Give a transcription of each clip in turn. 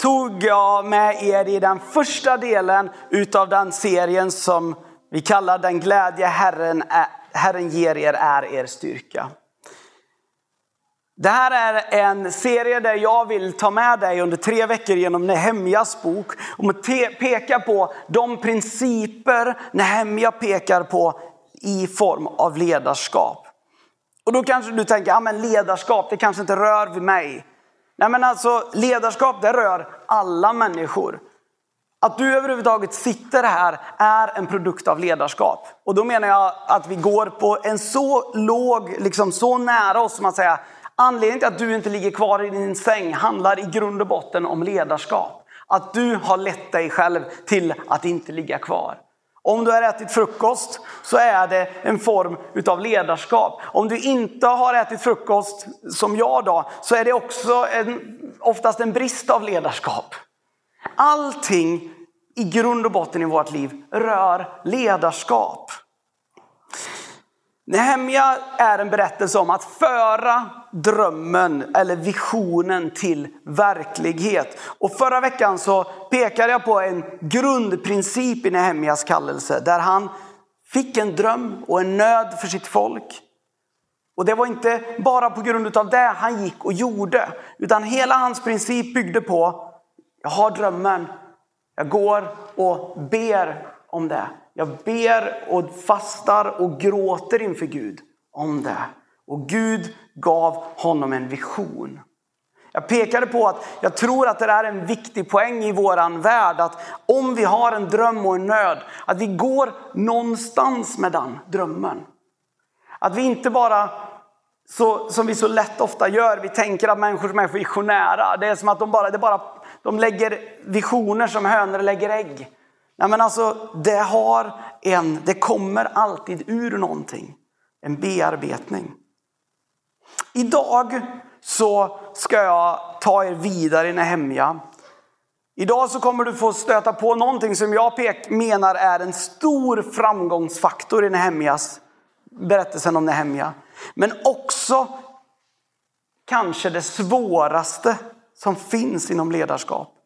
tog jag med er i den första delen utav den serien som vi kallar Den glädje Herren, är, Herren ger er är er styrka. Det här är en serie där jag vill ta med dig under tre veckor genom Nehemjas bok och peka på de principer Nehemja pekar på i form av ledarskap. Och då kanske du tänker, ja men ledarskap det kanske inte rör vid mig. Nej men alltså ledarskap det rör alla människor. Att du överhuvudtaget sitter här är en produkt av ledarskap. Och då menar jag att vi går på en så låg, liksom så nära oss som att säga Anledningen till att du inte ligger kvar i din säng handlar i grund och botten om ledarskap. Att du har lett dig själv till att inte ligga kvar. Om du har ätit frukost så är det en form utav ledarskap. Om du inte har ätit frukost som jag då så är det också en, oftast en brist av ledarskap. Allting i grund och botten i vårt liv rör ledarskap. Nehemja är en berättelse om att föra drömmen eller visionen till verklighet. Och förra veckan så pekade jag på en grundprincip i Nehemjas kallelse där han fick en dröm och en nöd för sitt folk. Och det var inte bara på grund av det han gick och gjorde, utan hela hans princip byggde på, jag har drömmen, jag går och ber om det. Jag ber och fastar och gråter inför Gud om det. Och Gud gav honom en vision. Jag pekade på att jag tror att det är en viktig poäng i våran värld att om vi har en dröm och en nöd, att vi går någonstans med den drömmen. Att vi inte bara, så, som vi så lätt ofta gör, vi tänker att människor som är visionära, det är som att de bara, det bara de lägger visioner som hönor lägger ägg. Nej, men alltså, det, har en, det kommer alltid ur någonting. En bearbetning. Idag så ska jag ta er vidare i Nehemja. Idag så kommer du få stöta på någonting som jag pek, menar är en stor framgångsfaktor i Nehemjas, berättelsen om Nehemja. Men också kanske det svåraste som finns inom ledarskap.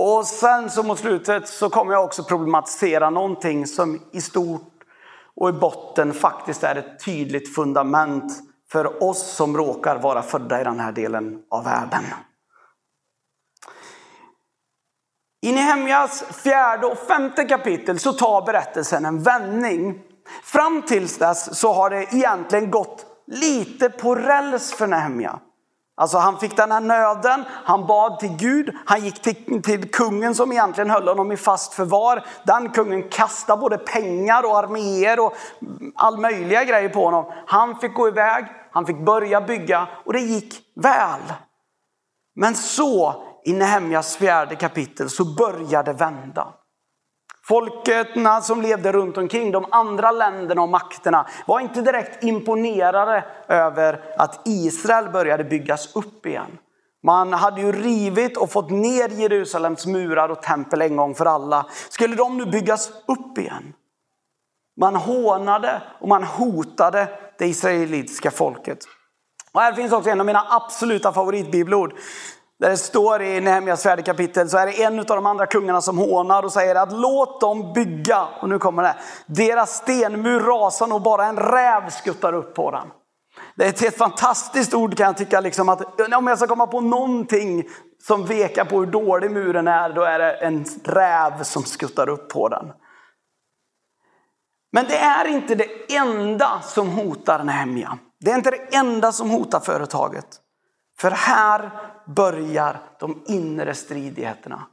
Och sen så mot slutet så kommer jag också problematisera någonting som i stort och i botten faktiskt är ett tydligt fundament för oss som råkar vara födda i den här delen av världen. I Nehemjas fjärde och femte kapitel så tar berättelsen en vändning. Fram tills dess så har det egentligen gått lite på räls för Nehemja. Alltså han fick den här nöden, han bad till Gud, han gick till, till, kungen som egentligen höll honom i fast förvar. Den kungen kastade både pengar och arméer och all möjliga grejer på honom. Han fick gå iväg, han fick börja bygga och det gick väl. Men så i Nehemjas fjärde kapitel så började det vända. Folket som levde runt omkring, de andra länderna och makterna var inte direkt imponerade över att Israel började byggas upp igen. Man hade ju rivit och fått ner Jerusalems murar och tempel en gång för alla. Skulle de nu byggas upp igen? Man hånade och man hotade det israelitiska folket. Och här finns också en av mina absoluta favoritbibelord. Där det står i Nehemjas fjärde kapitel så är det en av de andra kungarna som hånar och säger att låt dem bygga. Och nu kommer det. Deras stenmur rasar nog bara en räv skuttar upp på den. Det är ett helt fantastiskt ord kan jag tycka. Liksom att, om jag ska komma på någonting som vekar på hur dålig muren är, då är det en räv som skuttar upp på den. Men det är inte det enda som hotar Nehemja. Det är inte det enda som hotar företaget. För här börjar de inre stridigheterna.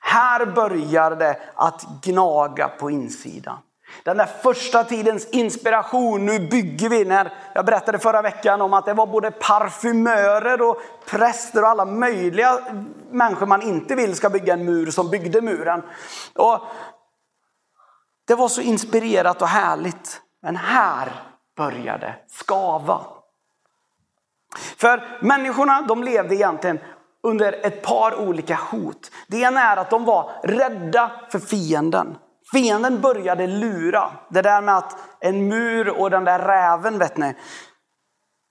Här börjar det att gnaga på insidan. Den där första tidens inspiration, nu bygger vi. När jag berättade förra veckan om att det var både parfymörer och präster och alla möjliga människor man inte vill ska bygga en mur som byggde muren. Och Det var så inspirerat och härligt. Men här började skava. För människorna de levde egentligen under ett par olika hot. Det ena är att de var rädda för fienden. Fienden började lura. Det där med att en mur och den där räven, vet ni.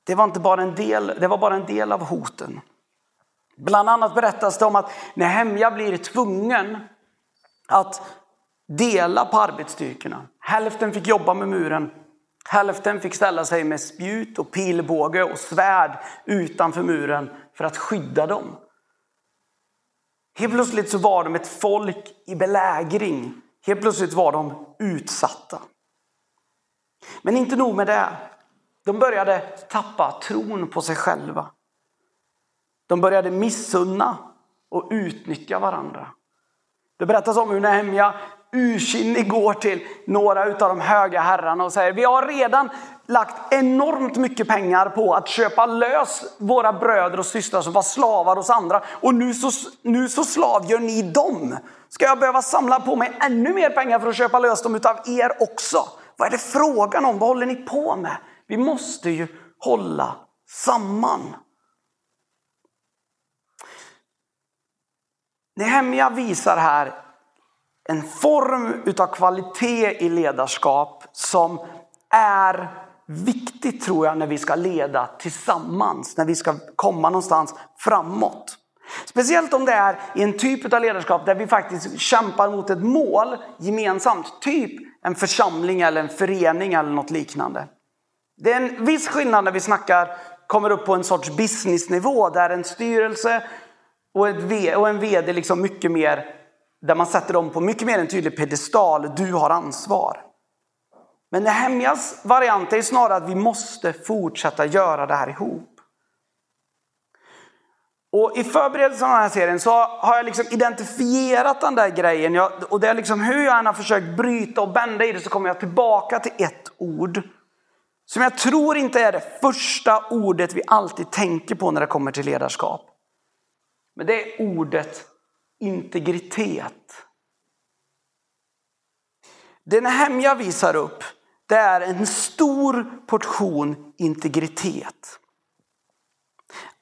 Det var, inte bara en del, det var bara en del av hoten. Bland annat berättas det om att Nehemja blir tvungen att dela på arbetsstyrkorna. Hälften fick jobba med muren, hälften fick ställa sig med spjut och pilbåge och svärd utanför muren för att skydda dem. Helt plötsligt så var de ett folk i belägring. Helt plötsligt var de utsatta. Men inte nog med det. De började tappa tron på sig själva. De började missunna och utnyttja varandra. Det berättas om hur Nehemja ursinnig går till några av de höga herrarna och säger vi har redan lagt enormt mycket pengar på att köpa lös våra bröder och systrar som var slavar hos andra och nu så, nu så slavgör ni dem. Ska jag behöva samla på mig ännu mer pengar för att köpa lös dem utav er också? Vad är det frågan om? Vad håller ni på med? Vi måste ju hålla samman. Nehemja visar här en form utav kvalitet i ledarskap som är viktigt tror jag när vi ska leda tillsammans, när vi ska komma någonstans framåt. Speciellt om det är i en typ av ledarskap där vi faktiskt kämpar mot ett mål gemensamt. Typ en församling eller en förening eller något liknande. Det är en viss skillnad när vi snackar, kommer upp på en sorts businessnivå där en styrelse och, ett, och en vd liksom mycket mer, där man sätter dem på mycket mer en tydlig pedestal. Du har ansvar. Men Nehemjas variant är snarare att vi måste fortsätta göra det här ihop. Och I förberedelsen av den här serien så har jag liksom identifierat den där grejen. Jag, och det är liksom hur jag än har försökt bryta och bända i det så kommer jag tillbaka till ett ord. Som jag tror inte är det första ordet vi alltid tänker på när det kommer till ledarskap. Men det är ordet integritet. Det jag visar upp det är en stor portion integritet.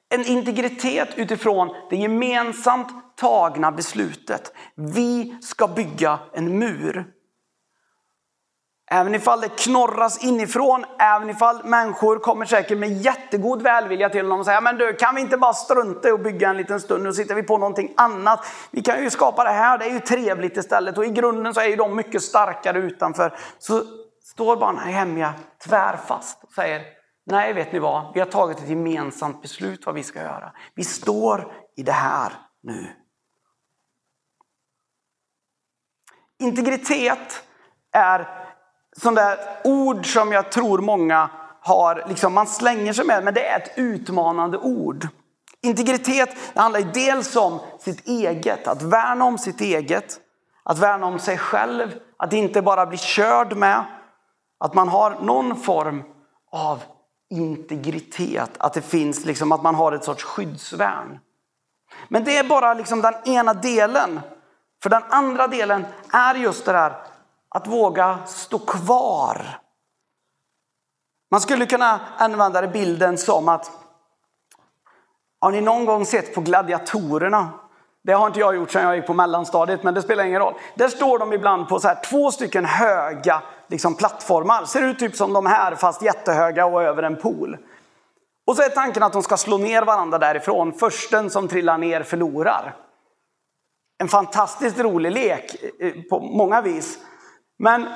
En integritet utifrån det gemensamt tagna beslutet. Vi ska bygga en mur. Även ifall det knorras inifrån, även ifall människor kommer säkert med jättegod välvilja till honom och säger men du kan vi inte bara strunta i att bygga en liten stund, nu sitter vi på någonting annat. Vi kan ju skapa det här, det är ju trevligt istället och i grunden så är ju de mycket starkare utanför. Så står bara Nehemja tvärfast och säger nej vet ni vad, vi har tagit ett gemensamt beslut vad vi ska göra. Vi står i det här nu. Integritet är sånt där ord som jag tror många har, liksom, man slänger sig med, men det är ett utmanande ord. Integritet det handlar ju dels om sitt eget, att värna om sitt eget, att värna om sig själv, att inte bara bli körd med, att man har någon form av integritet, att det finns liksom, att man har ett sorts skyddsvärn. Men det är bara liksom den ena delen. För den andra delen är just det där våga stå kvar. Man skulle kunna använda bilden som att har ni någon gång sett på gladiatorerna? Det har inte jag gjort sedan jag gick på mellanstadiet, men det spelar ingen roll. Där står de ibland på så här, två stycken höga liksom, plattformar. Ser ut typ som de här, fast jättehöga och över en pool. Och så är tanken att de ska slå ner varandra därifrån. Försten som trillar ner förlorar. En fantastiskt rolig lek eh, på många vis. Men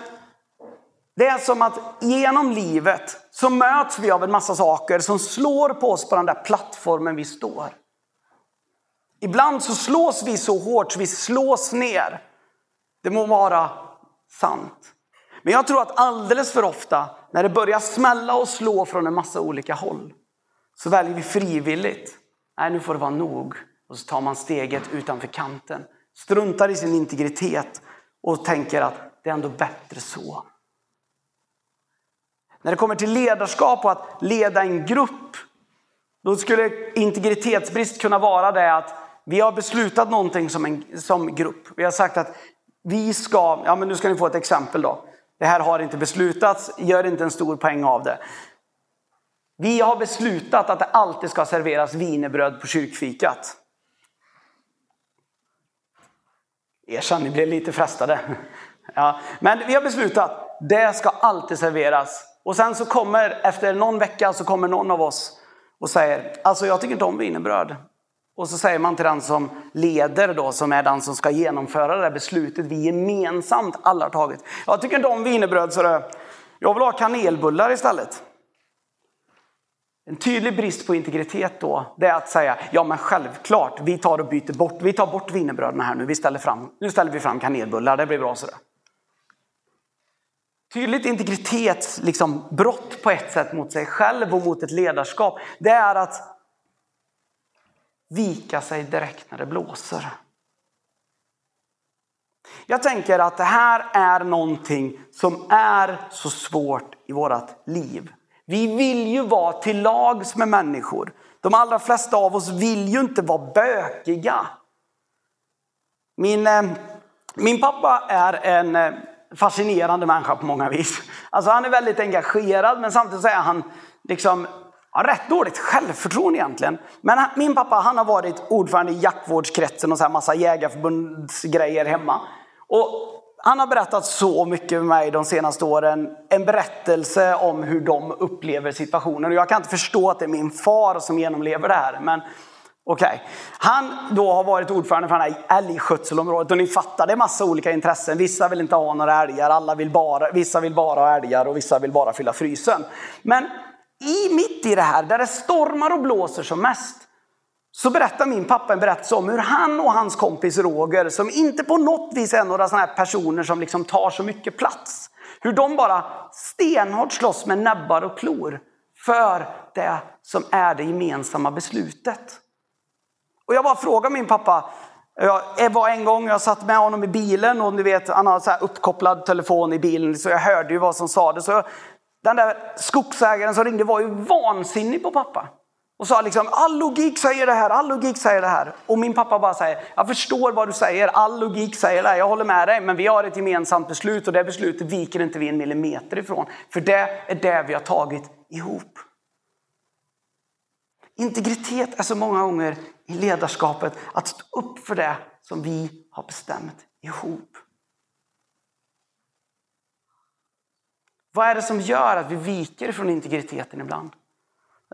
det är som att genom livet så möts vi av en massa saker som slår på oss på den där plattformen vi står. Ibland så slås vi så hårt så vi slås ner. Det må vara sant. Men jag tror att alldeles för ofta när det börjar smälla och slå från en massa olika håll så väljer vi frivilligt. Nej, nu får det vara nog. Och så tar man steget utanför kanten. Struntar i sin integritet och tänker att det är ändå bättre så. När det kommer till ledarskap och att leda en grupp, då skulle integritetsbrist kunna vara det att vi har beslutat någonting som, en, som grupp. Vi har sagt att vi ska, ja men nu ska ni få ett exempel då. Det här har inte beslutats, gör inte en stor poäng av det. Vi har beslutat att det alltid ska serveras vinerbröd på kyrkfikat. Erkänn, ni blev lite frestade. Ja, men vi har beslutat, det ska alltid serveras. Och sen så kommer, efter någon vecka så kommer någon av oss och säger, alltså jag tycker inte om wienerbröd. Och så säger man till den som leder då, som är den som ska genomföra det här beslutet vi gemensamt alla har tagit. Jag tycker inte om wienerbröd så det, jag vill ha kanelbullar istället. En tydlig brist på integritet då, det är att säga, ja men självklart, vi tar och byter bort, vi tar bort wienerbröden här nu, vi ställer fram, nu ställer vi fram kanelbullar, det blir bra sådär. Tydligt integritetsbrott liksom, på ett sätt mot sig själv och mot ett ledarskap, det är att vika sig direkt när det blåser. Jag tänker att det här är någonting som är så svårt i vårt liv. Vi vill ju vara till lags med människor. De allra flesta av oss vill ju inte vara bökiga. Min, eh, min pappa är en eh, fascinerande människa på många vis. Alltså han är väldigt engagerad men samtidigt så är han liksom har rätt dåligt självförtroende egentligen. Men min pappa han har varit ordförande i jaktvårdskretsen och så här massa jägarförbundsgrejer hemma. Och han har berättat så mycket för mig de senaste åren. En berättelse om hur de upplever situationen. Och jag kan inte förstå att det är min far som genomlever det här. Men okej. Okay. Han då har varit ordförande för det här älgskötselområdet. Och ni fattar, det är massa olika intressen. Vissa vill inte ha några älgar, alla vill bara, vissa vill bara ha älgar och vissa vill bara fylla frysen. Men i mitt i det här, där det stormar och blåser som mest, så berättar min pappa en berättelse om hur han och hans kompis Roger, som inte på något vis är några sådana här personer som liksom tar så mycket plats, hur de bara stenhårt slåss med näbbar och klor för det som är det gemensamma beslutet. Och jag bara frågar min pappa, jag var en gång, jag satt med honom i bilen och ni vet, han har så uppkopplad telefon i bilen så jag hörde ju vad som sades. Så den där skogsägaren som ringde var ju vansinnig på pappa. Och sa liksom, all logik säger det här, all logik säger det här. Och min pappa bara säger, jag förstår vad du säger, all logik säger det här, jag håller med dig, men vi har ett gemensamt beslut och det beslutet viker inte vi en millimeter ifrån. För det är det vi har tagit ihop. Integritet är så många gånger i ledarskapet att stå upp för det som vi har bestämt ihop. Vad är det som gör att vi viker från integriteten ibland?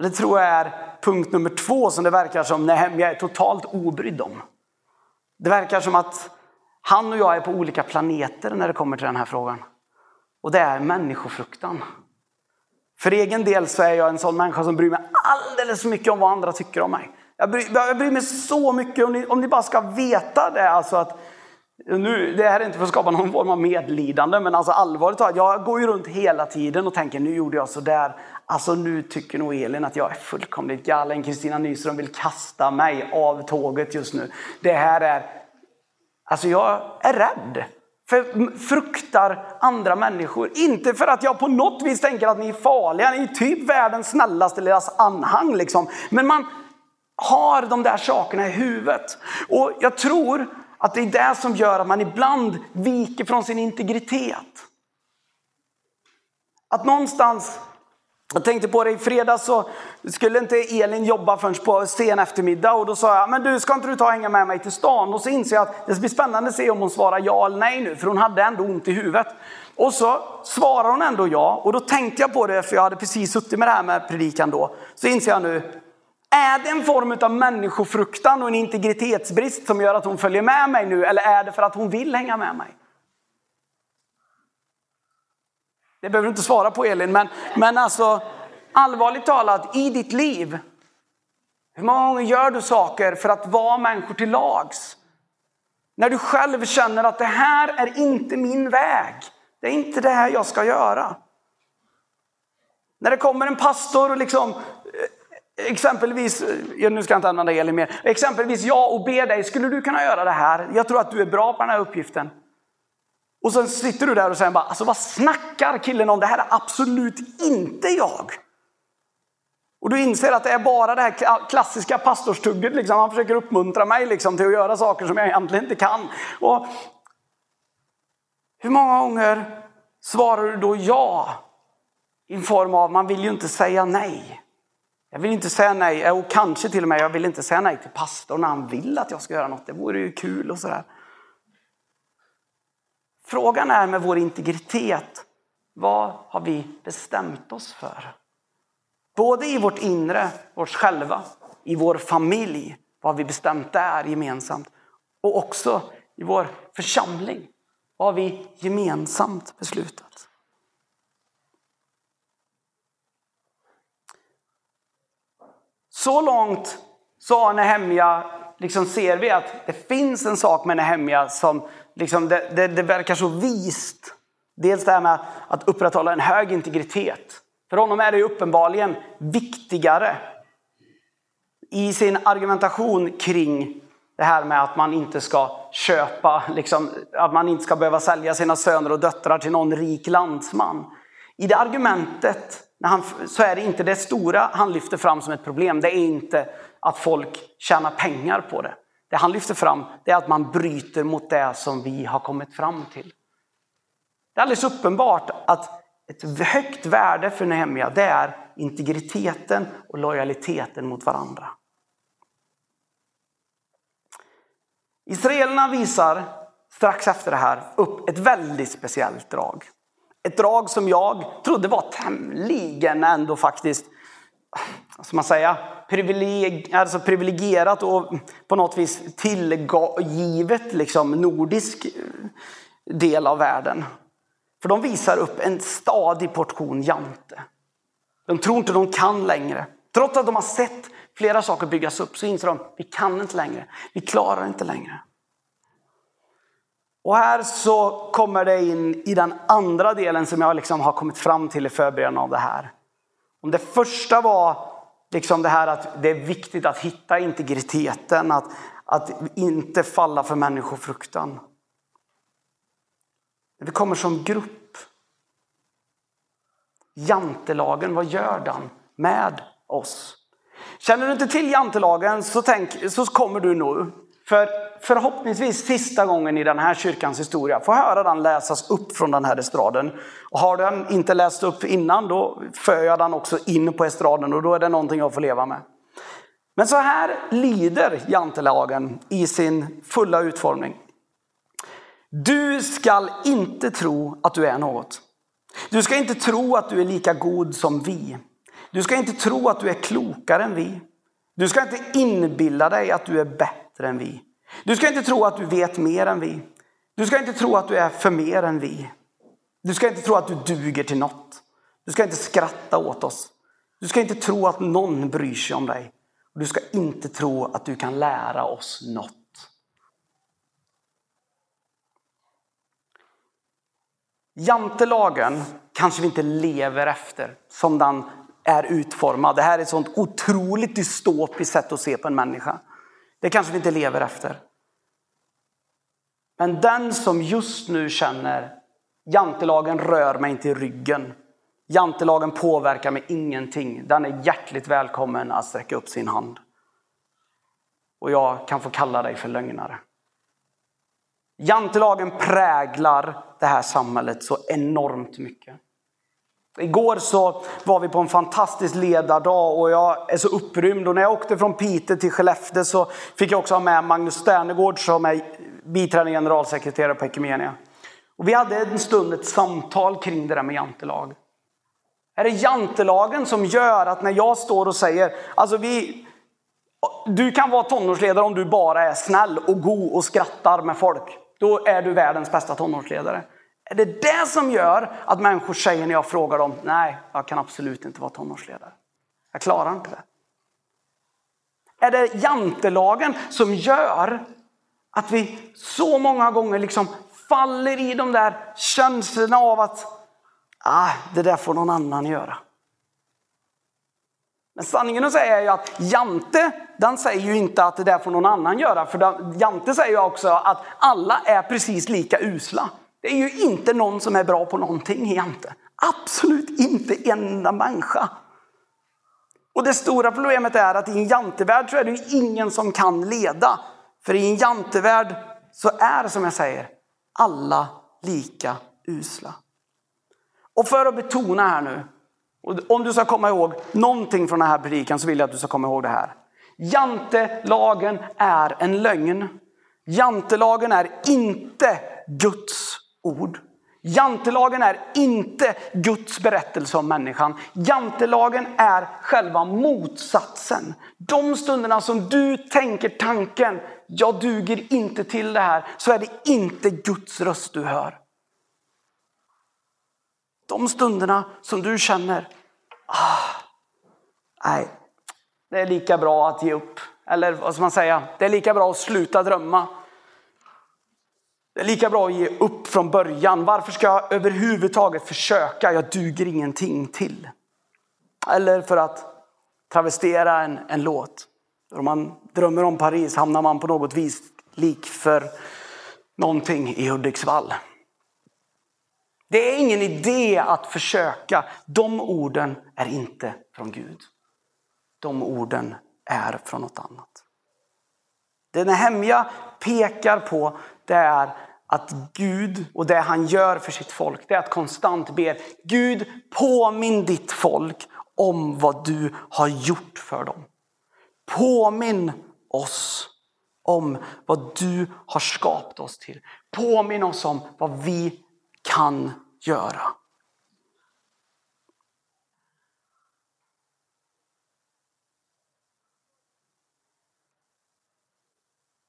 Det tror jag är punkt nummer två som det verkar som Nehemja är totalt obrydd om. Det verkar som att han och jag är på olika planeter när det kommer till den här frågan. Och det är människofruktan. För egen del så är jag en sån människa som bryr mig alldeles för mycket om vad andra tycker om mig. Jag bryr, jag bryr mig så mycket, om ni, om ni bara ska veta det, alltså att nu, det här är inte för att skapa någon form av medlidande, men alltså allvarligt talat, jag går ju runt hela tiden och tänker nu gjorde jag sådär. Alltså nu tycker nog Elin att jag är fullkomligt galen. Kristina Nyström vill kasta mig av tåget just nu. Det här är, alltså jag är rädd. För fruktar andra människor. Inte för att jag på något vis tänker att ni är farliga, ni är typ världens snällaste deras anhang liksom. Men man har de där sakerna i huvudet. Och jag tror att det är det som gör att man ibland viker från sin integritet. Att någonstans, jag tänkte på det i fredags så skulle inte Elin jobba förrän på sen eftermiddag och då sa jag, men du ska inte du ta och hänga med mig till stan? Och så inser jag att det blir spännande att se om hon svarar ja eller nej nu, för hon hade ändå ont i huvudet. Och så svarar hon ändå ja och då tänkte jag på det, för jag hade precis suttit med det här med predikan då. Så inser jag nu, är det en form av människofruktan och en integritetsbrist som gör att hon följer med mig nu eller är det för att hon vill hänga med mig? Det behöver du inte svara på Elin, men, men alltså allvarligt talat i ditt liv. Hur många gånger gör du saker för att vara människor till lags? När du själv känner att det här är inte min väg. Det är inte det här jag ska göra. När det kommer en pastor och liksom eh, Exempelvis, eh, nu ska jag inte använda Elin mer. Exempelvis jag och ber dig, skulle du kunna göra det här? Jag tror att du är bra på den här uppgiften. Och sen sitter du där och säger bara, alltså vad snackar killen om? Det här är absolut inte jag. Och du inser att det är bara det här klassiska pastorstugget. Liksom. Han försöker uppmuntra mig liksom, till att göra saker som jag egentligen inte kan. Och Hur många gånger svarar du då ja? I form av, man vill ju inte säga nej. Jag vill inte säga nej, och kanske till och med jag vill inte säga nej till pastorn när han vill att jag ska göra något. Det vore ju kul och sådär. Frågan är med vår integritet, vad har vi bestämt oss för? Både i vårt inre, oss själva, i vår familj, vad har vi bestämt där gemensamt? Och också i vår församling, vad har vi gemensamt beslutat? Så långt så Nehemja, liksom ser vi att det finns en sak med Nehemja som liksom det, det, det verkar så vist. Dels det här med att upprätthålla en hög integritet. För honom är det uppenbarligen viktigare i sin argumentation kring det här med att man inte ska köpa, liksom, att man inte ska behöva sälja sina söner och döttrar till någon rik landsman. I det argumentet när han, så är det inte det stora han lyfter fram som ett problem. Det är inte att folk tjänar pengar på det. Det han lyfter fram det är att man bryter mot det som vi har kommit fram till. Det är alldeles uppenbart att ett högt värde för Nehemja det är integriteten och lojaliteten mot varandra. Israelerna visar strax efter det här upp ett väldigt speciellt drag. Ett drag som jag trodde var tämligen ändå faktiskt, ska man säga, privileg, alltså privilegierat och på något vis tillgivet liksom, nordisk eh, del av världen. För de visar upp en stadig portion jante. De tror inte de kan längre. Trots att de har sett flera saker byggas upp så inser de vi kan inte längre. Vi klarar inte längre. Och här så kommer det in i den andra delen som jag liksom har kommit fram till i förberedelsen av det här. Om det första var liksom det här att det är viktigt att hitta integriteten, att, att inte falla för människofruktan. När vi kommer som grupp. Jantelagen, vad gör den med oss? Känner du inte till jantelagen så, tänk, så kommer du nu för förhoppningsvis sista gången i den här kyrkans historia få höra den läsas upp från den här estraden. Och har den inte läst upp innan då för jag den också in på estraden och då är det någonting jag får leva med. Men så här lyder jantelagen i sin fulla utformning. Du skall inte tro att du är något. Du ska inte tro att du är lika god som vi. Du ska inte tro att du är klokare än vi. Du ska inte inbilla dig att du är bättre än vi. Du ska inte tro att du vet mer än vi. Du ska inte tro att du är för mer än vi. Du ska inte tro att du duger till något. Du ska inte skratta åt oss. Du ska inte tro att någon bryr sig om dig. Du ska inte tro att du kan lära oss något. Jantelagen kanske vi inte lever efter som den är utformad. Det här är ett sånt otroligt dystopiskt sätt att se på en människa. Det kanske vi inte lever efter. Men den som just nu känner jantelagen rör mig inte i ryggen. Jantelagen påverkar mig ingenting. Den är hjärtligt välkommen att sträcka upp sin hand. Och jag kan få kalla dig för lögnare. Jantelagen präglar det här samhället så enormt mycket. Igår så var vi på en fantastisk ledardag och jag är så upprymd. Och när jag åkte från Piteå till Skellefteå så fick jag också ha med Magnus Sternegård som är biträdande generalsekreterare på Ekumenia. Och vi hade en stund ett samtal kring det där med jantelag. Är det jantelagen som gör att när jag står och säger, alltså vi, du kan vara tonårsledare om du bara är snäll och god och skrattar med folk. Då är du världens bästa tonårsledare. Är det det som gör att människor säger när jag frågar dem, nej, jag kan absolut inte vara tonårsledare. Jag klarar inte det. Är det jantelagen som gör att vi så många gånger liksom faller i de där känslorna av att ah, det där får någon annan göra. Men sanningen att säga är ju att Jante, den säger ju inte att det där får någon annan göra. För Jante säger ju också att alla är precis lika usla. Det är ju inte någon som är bra på någonting egentligen. Absolut inte en enda människa. Och det stora problemet är att i en jantevärld så är det ju ingen som kan leda. För i en jantevärld så är som jag säger, alla lika usla. Och för att betona här nu, om du ska komma ihåg någonting från den här predikan så vill jag att du ska komma ihåg det här. Jantelagen är en lögn. Jantelagen är inte Guds ord. Jantelagen är inte Guds berättelse om människan. Jantelagen är själva motsatsen. De stunderna som du tänker tanken, jag duger inte till det här, så är det inte Guds röst du hör. De stunderna som du känner, ah, nej, det är lika bra att ge upp. Eller vad ska man säga, det är lika bra att sluta drömma. Det är lika bra att ge upp från början. Varför ska jag överhuvudtaget försöka? Jag duger ingenting till. Eller för att travestera en, en låt. Om man drömmer om Paris hamnar man på något vis lik för någonting i Hudiksvall. Det är ingen idé att försöka. De orden är inte från Gud. De orden är från något annat. Det Nehemja pekar på det är att Gud och det han gör för sitt folk, det är att konstant be Gud påminn ditt folk om vad du har gjort för dem. Påminn oss om vad du har skapat oss till. Påminn oss om vad vi kan göra.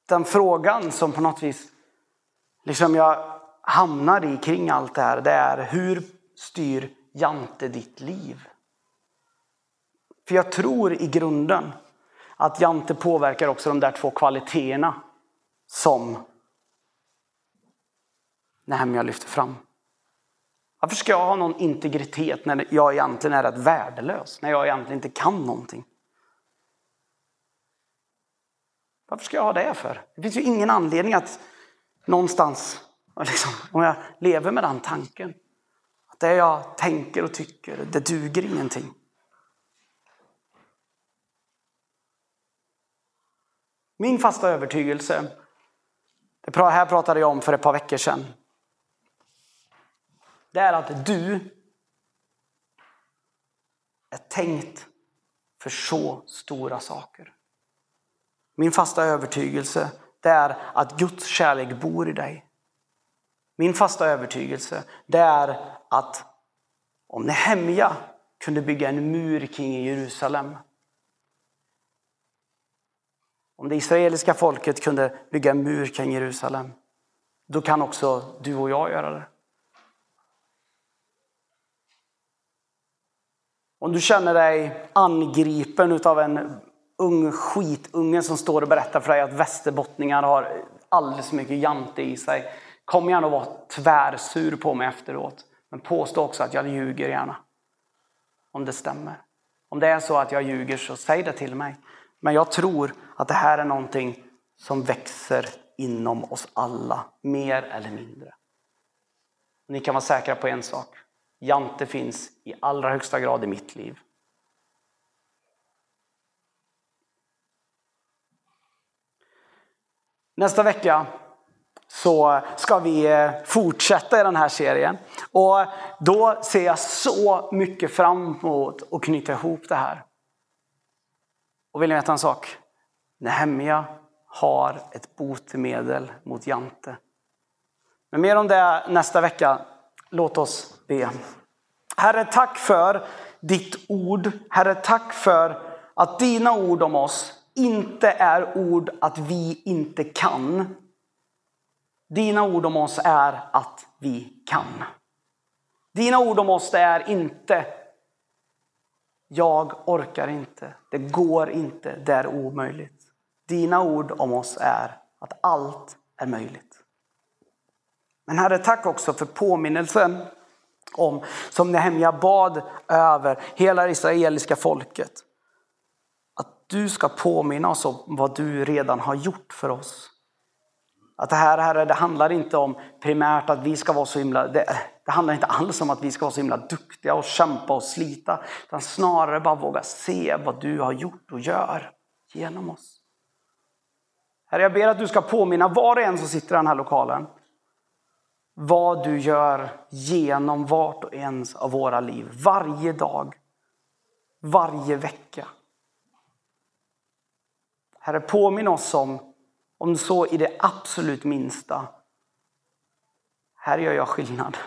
Den frågan som på något vis liksom jag hamnar i kring allt det här, det är hur styr Jante ditt liv? För jag tror i grunden att Jante påverkar också de där två kvaliteterna som Nehemja lyfter fram. Varför ska jag ha någon integritet när jag egentligen är rätt värdelös? När jag egentligen inte kan någonting? Varför ska jag ha det för? Det finns ju ingen anledning att någonstans, liksom, om jag lever med den tanken, att det jag tänker och tycker, det duger ingenting. Min fasta övertygelse, det här pratade jag om för ett par veckor sedan, det är att du är tänkt för så stora saker. Min fasta övertygelse det är att Guds kärlek bor i dig. Min fasta övertygelse det är att om Nehemja kunde bygga en mur kring Jerusalem. Om det israeliska folket kunde bygga en mur kring Jerusalem. Då kan också du och jag göra det. Om du känner dig angripen av en ung skitunge som står och berättar för dig att västerbottningar har alldeles för mycket jante i sig. Kom gärna och var tvärsur på mig efteråt. Men påstå också att jag ljuger gärna. Om det stämmer. Om det är så att jag ljuger så säg det till mig. Men jag tror att det här är någonting som växer inom oss alla, mer eller mindre. Ni kan vara säkra på en sak. Jante finns i allra högsta grad i mitt liv. Nästa vecka så ska vi eh, fortsätta i den här serien. Och då ser jag så mycket fram emot att knyta ihop det här. Och vill ni veta en sak? Nehemja har ett botemedel mot Jante. Men mer om det nästa vecka. Låt oss be. Herre, tack för ditt ord. Herre, tack för att dina ord om oss inte är ord att vi inte kan. Dina ord om oss är att vi kan. Dina ord om oss är inte jag orkar inte, det går inte, det är omöjligt. Dina ord om oss är att allt är möjligt. Men Herre, tack också för påminnelsen om, som Nehemja bad över hela det israeliska folket du ska påminna oss om vad du redan har gjort för oss. Att det här, herre, det handlar inte om primärt att vi ska vara så himla, det, det, handlar inte alls om att vi ska vara så himla duktiga och kämpa och slita. Utan snarare bara våga se vad du har gjort och gör genom oss. Herre, jag ber att du ska påminna var och en som sitter i den här lokalen. vad du gör genom vart och ens av våra liv. Varje dag, varje vecka. Herre, påminn oss om, om så i det absolut minsta. Här gör jag skillnad.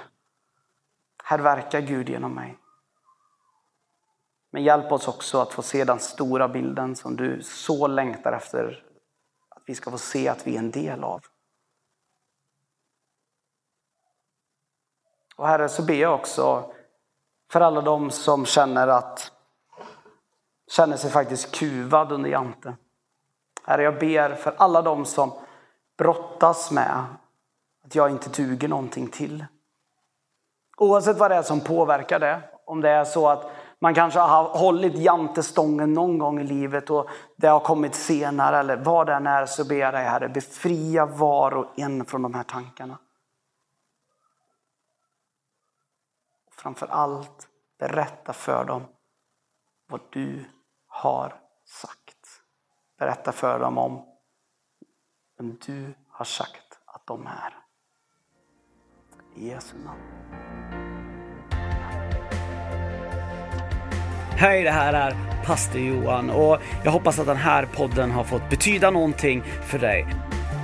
Här verkar Gud genom mig. Men hjälp oss också att få se den stora bilden som du så längtar efter att vi ska få se att vi är en del av. Och Herre, så ber jag också för alla de som känner att känner sig faktiskt kuvad under Jante. Herre, jag ber för alla de som brottas med att jag inte duger någonting till. Oavsett vad det är som påverkar det. Om det är så att man kanske har hållit jantestången någon gång i livet och det har kommit senare eller vad det än är så ber jag dig Herre befria var och en från de här tankarna. Framför allt berätta för dem vad du har sagt. Berätta för dem om vem du har sagt att de är. I Jesu namn. Hej, det här är pastor Johan och jag hoppas att den här podden har fått betyda någonting för dig.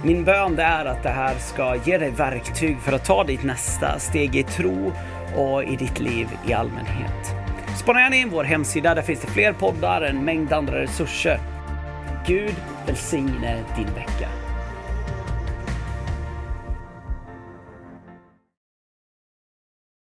Min bön är att det här ska ge dig verktyg för att ta ditt nästa steg i tro och i ditt liv i allmänhet. Spana gärna in vår hemsida, där finns det fler poddar, en mängd andra resurser. Gud välsigne din vecka.